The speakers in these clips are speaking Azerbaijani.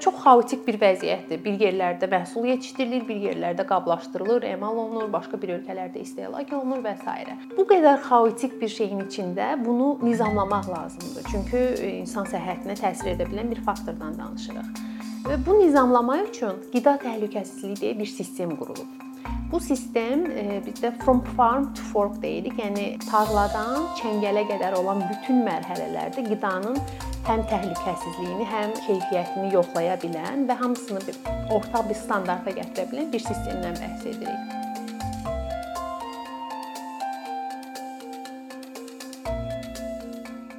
Çox xaotik bir vəziyyətdir. Bir yerlərdə məhsul yetişdirilir, bir yerlərdə qablaşdırılır, emal olunur, başqa bir ölkələrdə istehlak olunur və s. Bu qədər xaotik bir şeyin içində bunu nizamlamaq lazımdır. Çünki e, insan səhhətinə təsir edə bilən bir faktordan danışırıq. Və bu nizamlamaq üçün qida təhlükəsizliyi deyə bir sistem qurulub. Bu sistem e, bizdə from farm to fork deyirik. Yəni tarladan çəngələ qədər olan bütün mərhələlərdə qidanın həm təhlükəsizliyini, həm keyfiyyətini yoxlaya bilən və hamısını bir ortaq bir standarta gətirə bilən bir sistemdən bəhs edirik.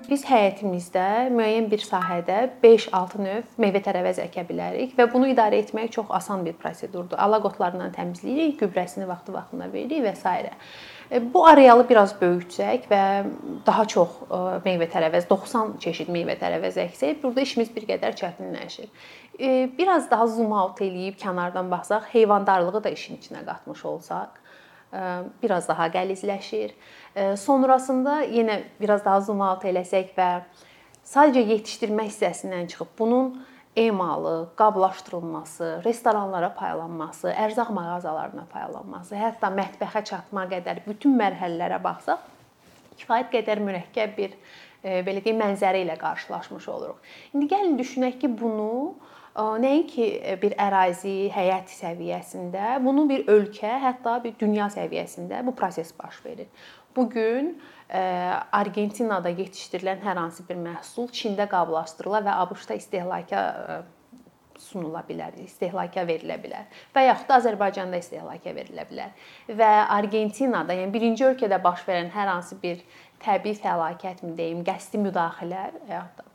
Biz həyətimizdə müəyyən bir sahədə 5-6 növ meyvə-tərəvəz əkə bilərik və bunu idarə etmək çox asan bir prosedurdur. Alaqotlarından təmizləyirik, gübrəsini vaxtı-vaxtında veririk və s. E, bu arealı biraz böyütsək və daha çox e, meyvə-tərəvəz, 90 çeşid meyvə-tərəvəz əksək, burada işimiz bir qədər çətinləşir. E, biraz daha zoom out eləyib kənardan baxsaq, heyvandarlığı da işin içinə qatmış olsaq, biraz daha qəlizləşir. Sonrasında yenə biraz daha zoom out eləsək və sadəcə yetişdirmə hissəsindən çıxıb bunun emalı, qablaşdırılması, restoranlara paylanması, ərzaq mağazalarına paylanması, hətta mətbəxə çatma qədər bütün mərhələlərə baxsaq, kifayət qədər mürəkkəb bir belə deyim mənzərə ilə qarşılaşmış oluruq. İndi gəlin düşünək ki, bunu nəinki e, bir ərazi, həyət səviyyəsində, bunu bir ölkə, hətta bir dünya səviyyəsində bu proses baş verir. Bu gün e, Argentinada yetişdirilən hər hansı bir məhsul Çində qablaşdırıla və ABŞ-da istehlaka e, sunula bilər, istehlaka verilə bilər və yaxud da Azərbaycanda istehlaka verilə bilər. Və Argentinada, yəni birinci ölkədə baş verən hər hansı bir təbii fəlakətmi deyim, qəsdi müdaxilə yaxud da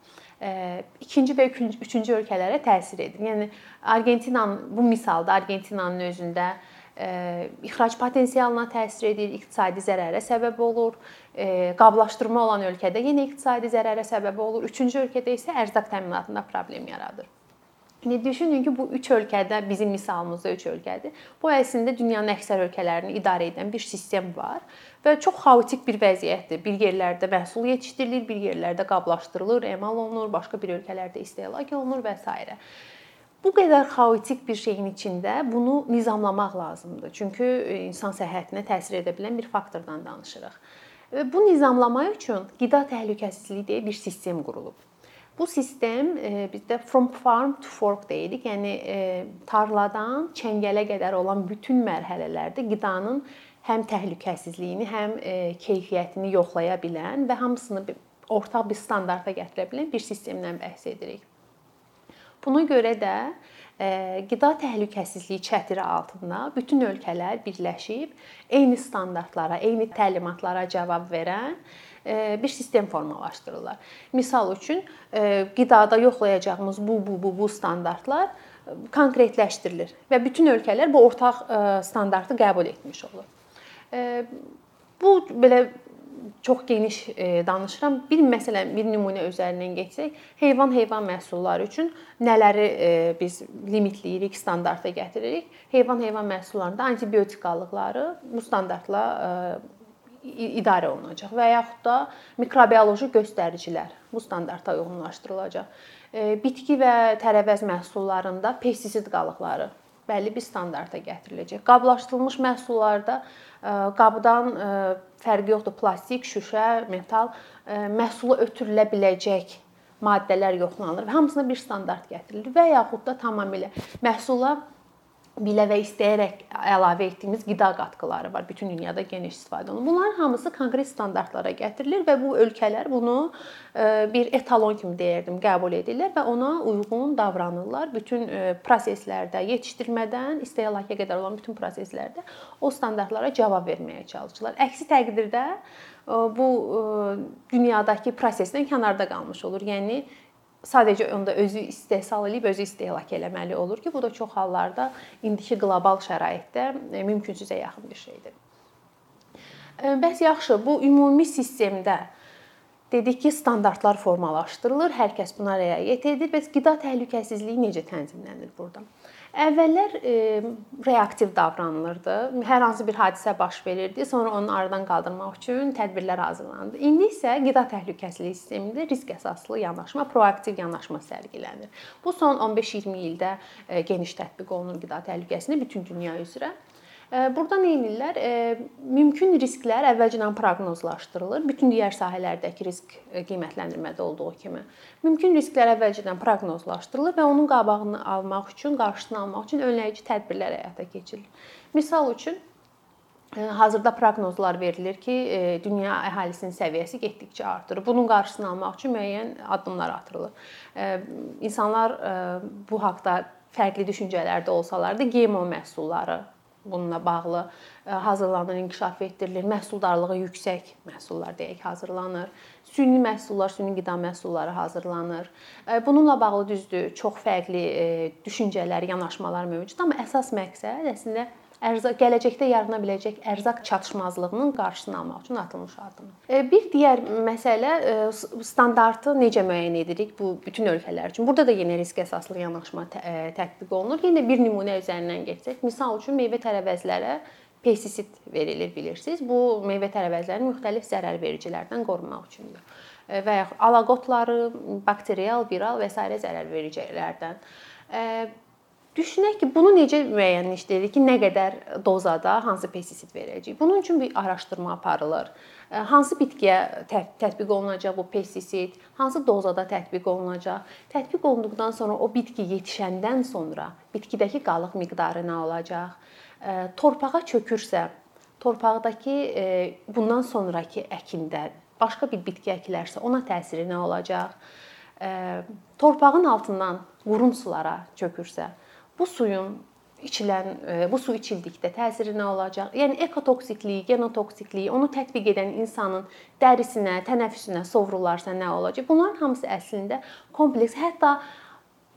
ikinci və üçüncü ölkələrə təsir edir. Yəni Argentinanın bu misalda Argentinanın özündə ixrac potensialına təsir edir, iqtisadi zərərə səbəb olur. Qablaşdırma olan ölkədə yenə iqtisadi zərərə səbəb olur. Üçüncü ölkədə isə ərzaq təminatında problem yaradır. İndi düşünün ki, bu 3 ölkədə bizim misalımızda 3 ölkədir. Bu əslində dünyanın əksər ölkələrini idarə edən bir sistem var və çox xaotik bir vəziyyətdir. Bir yerlərdə məhsul yetişdirilir, bir yerlərdə qablaşdırılır, emal olunur, başqa bir ölkələrdə istehlak olunur və s. Bu qədər xaotik bir şeyin içində bunu nizamlamaq lazımdır. Çünki e, insan səhhətinə təsir edə bilən bir faktordan danışırıq. Və bu nizamlamaq üçün qida təhlükəsizliyi deyə bir sistem qurulub. Bu sistem e, bizdə from farm to fork deyirik. Yəni e, tarladan çəngələ qədər olan bütün mərhələlərdə qidanın həm təhlükəsizliyini, həm e, keyfiyyətini yoxlaya bilən və hamısını ortaq bir standarta gətirə bilən bir sistemdən bəhs edirik. Buna görə də qida təhlükəsizliyi çətiri altında bütün ölkələr birləşib eyni standartlara, eyni təlimatlara cavab verən bir sistem formalaşdırırlar. Misal üçün qidada yoxlayacağımız bu bu bu bu standartlar konkretləşdirilir və bütün ölkələr bu ortaq standartı qəbul etmiş olur. Bu belə çox geniş danışıram. Bir məsələn, bir nümunə üzərindən keçsək, heyvan heyvan məhsulları üçün nələri biz limitləyirik, standarta gətiririk? Heyvan heyvan məhsullarında antibiotik qalıqları bu standartla idarə olunacaq və yaxud da mikrobioloji göstəricilər bu standarta uyğunlaşdırılacaq. E, bitki və tərəvəz məhsullarında pestisid qalıqları bəlli bir standarta gətiriləcək. Qablaşdırılmış məhsullarda e, qabdan e, fərqi yoxdur, plastik, şüşə, metal məhsulu ötürülə biləcək maddələr yoxlanılır və hamısına bir standart gətirilir və yaxud da tamamilə məhsula bilə və istəyərək əlavə etdiyimiz qida qatqıları var. Bütün dünyada geniş istifadə olunur. Bunların hamısı konkret standartlara gətirilir və bu ölkələr bunu e, bir etalon kimi deyirdim, qəbul edirlər və ona uyğun davranırlar. Bütün e, proseslərdə, yetişdirmədən istehlaka qədər olan bütün proseslərdə o standartlara cavab verməyə çalışırlar. Əksi təqdirdə e, bu dünyadakı prosesdən kənarda qalmış olur. Yəni sadəcə onda özü istehsal edib özü istehlak eləməli olur ki, bu da çox hallarda indiki qlobal şəraitdə e, mümkünsüzə yaxın bir şeydir. E, bəs yaxşı, bu ümumi sistemdə dedik ki, standartlar formalaşdırılır, hər kəs buna riayət edir. Bəs qida təhlükəsizliyi necə tənzimlənir burada? Əvvəllər e, reaktiv davranılırdı. Hər hansı bir hadisə baş verirdi, sonra onu aradan qaldırmaq üçün tədbirlər hazırlandı. İndi isə qida təhlükəsizliyi sistemində risk əsaslı yanaşma, proaktiv yanaşma sərgilənir. Bu son 15-20 ildə e, geniş tətbiq olunur qida təhlükəsizliyində bütün dünya üzrə. Burada nə edirlər? Mümkün risklər əvvəlcədən proqnozlaşdırılır. Bütün digər sahələrdəki risk qiymətləndirmədə olduğu kimi. Mümkün risklər əvvəlcədən proqnozlaşdırılır və onun qabağını almaq üçün, qarşısını almaq üçün önləyici tədbirlər həyata keçirilir. Misal üçün Hazırda proqnozlar verilir ki, dünya əhalisinin səviyyəsi getdikcə artır. Bunun qarşısını almaq üçün müəyyən addımlar atılır. İnsanlar bu haqqda fərqli düşüncələrdə olsalar da GMO məhsulları bununla bağlı e, hazırlanır, inkişaf etdirilir. Məhsuldarlığı yüksək məhsullar deyək hazırlanır. Süni məhsullar, süni qida məhsulları hazırlanır. E, bununla bağlı düzdür, çox fərqli e, düşüncələr, yanaşmalar mövcuddur, amma əsas məqsəd əslində ərzaq gələcəkdə yarana biləcək ərzaq çatışmazlığının qarşısını almaq üçün atılmış addımdır. E, bir digər məsələ e, standartı necə müəyyən edirik bu bütün ölkələr üçün. Burada da yenə risk əsaslı yanaşma e, tətbiq olunur. Yenə bir nümunə üzərindən keçsək, misal üçün meyvə tərəvəzlərə pestisid verilir bilirsiniz. Bu meyvə tərəvəzlərini müxtəlif zərərvericilərdən qorumaq üçündür və ya alaqotları, bakterial, viral və s. zərərvericilərdən. Düşünək ki, bunu necə müəyyənləşdiririk ki, nə qədər dozada hansı pestisid verəcəyik? Bunun üçün bir araşdırma aparılır. Hansı bitkiyə tətbiq olunacaq bu pestisid, hansı dozada tətbiq olunacaq? Tətbiq olunduqdan sonra o bitki yetişəndən sonra bitkidəki qalıq miqdarı nə olacaq? Torpağa çökürsə, torpaqdakı bundan sonrakı əkində başqa bir bitki əkilərsə, ona təsiri nə olacaq? Torpağın altından qurun sulara çökürsə, bu suyun içilən e, bu su içildikdə təsiri nə olacaq? Yəni ekotoksikliyi, genotoksikliyi, onu tətbiq edən insanın dərisinə, tənəffüsünə sovrularsa nə olacaq? Bunların hamısı əslində kompleks, hətta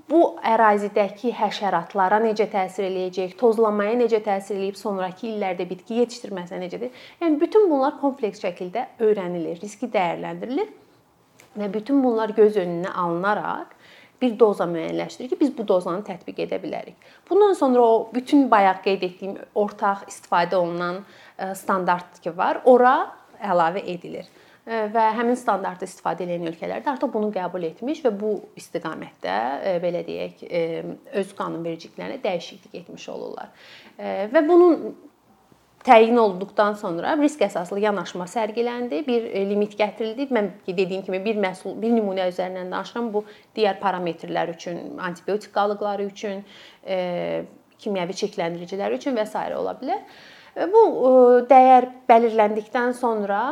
bu ərazidəki həşəratlara necə təsir eləyəcək, tozlanmaya necə təsir eləyib, sonrakı illərdə bitki yetişdirməsinə necədir? Yəni bütün bunlar kompleks şəkildə öyrənilir, riski dəyərləndirilir və bütün bunlar göz önünə alınaraq bir doza müəyyənləşdirir ki, biz bu dozanı tətbiq edə bilərik. Bundan sonra o bütün bayaq qeyd etdiyim ortaq istifadə olunan e, standart ki var, ora əlavə edilir e, və həmin standartı istifadə edən ölkələr də artıq bunu qəbul etmiş və bu istiqamətdə e, belə deyək, öz qanunvericiliklərinə dəyişiklik etmiş olurlar. Və bunun təyin olunduqdan sonra risk əsaslı yanaşma sərgiləndi, bir e, limit gətirildi. Mən dediyim kimi bir məhsul, bir nümunə üzərindən danışıram. Bu digər parametrlər üçün, antibiotik qalıqları üçün, e, kimyəvi çirkləndiricilər üçün və s. ola bilər. Bu e, dəyər belirləndikdən sonra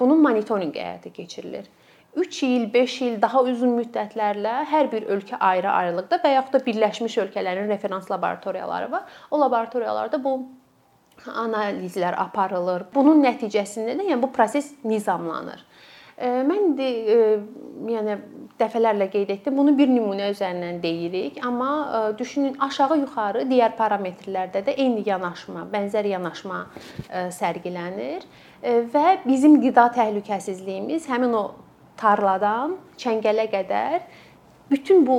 bunun monitorinqi həyata keçirilir. 3 il, 5 il, daha uzun müddətlərlə hər bir ölkə ayrı-ayrılıqda və yaxud da Birləşmiş Ölkələrin referans laboratoriyaları var. O laboratoriyalarda bu analizlər aparılır. Bunun nəticəsində də yəni bu proses nizamlanır. Mən indi yəni dəfələrlə qeyd etdim. Bunu bir nümunə üzərindən deyirik, amma düşünün aşağı-yuxarı digər parametrlərdə də eyni yanaşma, bənzər yanaşma sərgilənir və bizim qida təhlükəsizliyimiz həmin o tarladan çəngələ qədər bütün bu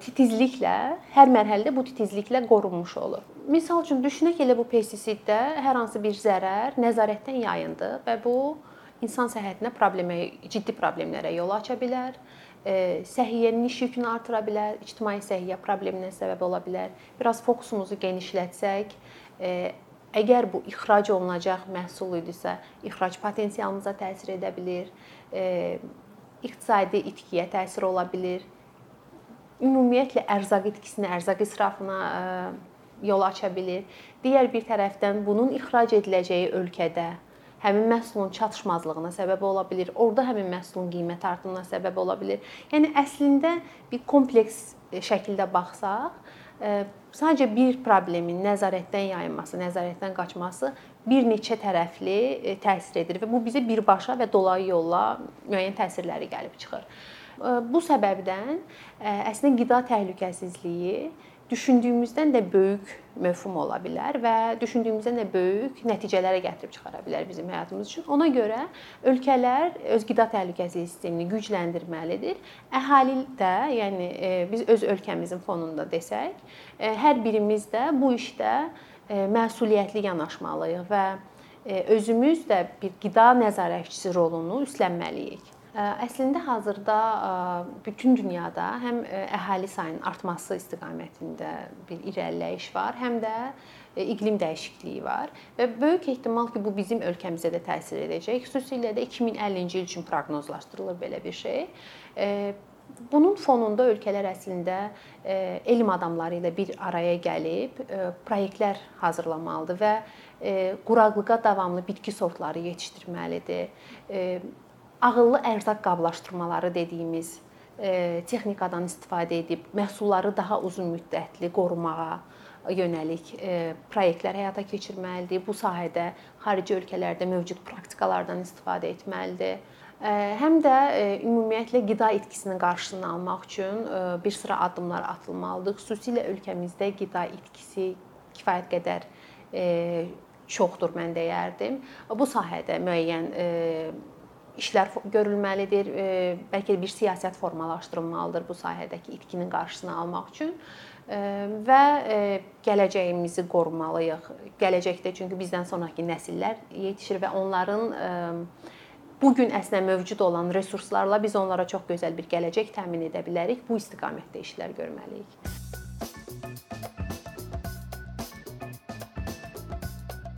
titizliklə hər mərhələdə bu titizliklə qorunmuş olur. Məsəl üçün düşünək elə bu pestisiddə hər hansı bir zərər nəzarətdən yayındı və bu insan səhhətinə problemə, ciddi problemlərə yol aça bilər. Səhiyyənin iş yükünü artıra bilər, ictimai səhiyyə probleminə səbəb ola bilər. Biraz fokusumuzu genişlətsək, əgər bu ixrac olunacaq məhsul idisə, ixrac potensialımıza təsir edə bilər, iqtisadi itkiyə təsir ola bilər. Ümumiyyətlə ərzaq itkisinə, ərzaq israfına yol aça bilər. Digər bir tərəfdən bunun ixrac ediləcəyi ölkədə həmin məhsulun çatışmazlığına səbəb ola bilər. Orda həmin məhsulun qiymət artımına səbəb ola bilər. Yəni əslində bir kompleks şəkildə baxsaq, e, sadəcə bir problemin nəzarətdən yayınması, nəzarətdən qaçması bir neçə tərəfli e, təsir edir və bu bizə birbaşa və dolayı yolla müəyyən təsirləri gəlib çıxır. E, bu səbəbdən əslində qida təhlükəsizliyi düşündüyümüzdən də böyük məfhum ola bilər və düşündüyümüzdən də böyük nəticələrə gətirib çıxara bilər bizim həyatımız üçün. Ona görə ölkələr öz qida təhlükəsizliyi sistemini gücləndirməlidir. Əhali də, yəni e, biz öz ölkəmizin fonunda desək, e, hər birimiz də bu işdə e, məsuliyyətli yanaşmalıyıq və özümüz də bir qida nəzarətçisi rolunu üstlənməliyik. Əslində hazırda bütün dünyada həm əhali sayının artması istiqamətində bir irəliləyiş var, həm də iqlim dəyişikliyi var və böyük ehtimal ki, bu bizim ölkəmizə də təsir edəcək. Xüsusilə də 2050-ci il üçün proqnozlaşdırılır belə bir şey. Bunun fonunda ölkələr əslində elm adamları ilə bir araya gəlib layihələr hazırlamalıdır və quraqlığa davamlı bitki sortları yetişdirməlidir ağıllı ərzaq qablaşdırmaları dediyimiz e, texnikadan istifadə edib məhsulları daha uzun müddətli qorumağa yönəlik e, layihələr həyata keçirməlidir. Bu sahədə xarici ölkələrdə mövcud praktikalardan istifadə etməlidir. E, həm də ümumiyyətlə qida itkisinin qarşısını almaq üçün bir sıra addımlar atılmalıdır. Xüsusilə ölkəmizdə qida itkisi kifayət qədər çoxdur mən deyərdim. Bu sahədə müəyyən işlər görülməlidir. Bəlkə bir siyasət formalaşdırılmalıdır bu sahədəki itkinin qarşısını almaq üçün və gələcəyimizi qorumalıyıq. Gələcəkdə çünki bizdən sonrakı nəsillər yetişir və onların bu gün əslində mövcud olan resurslarla biz onlara çox gözəl bir gələcək təmin edə bilərik. Bu istiqamətdə işlər görməliyik.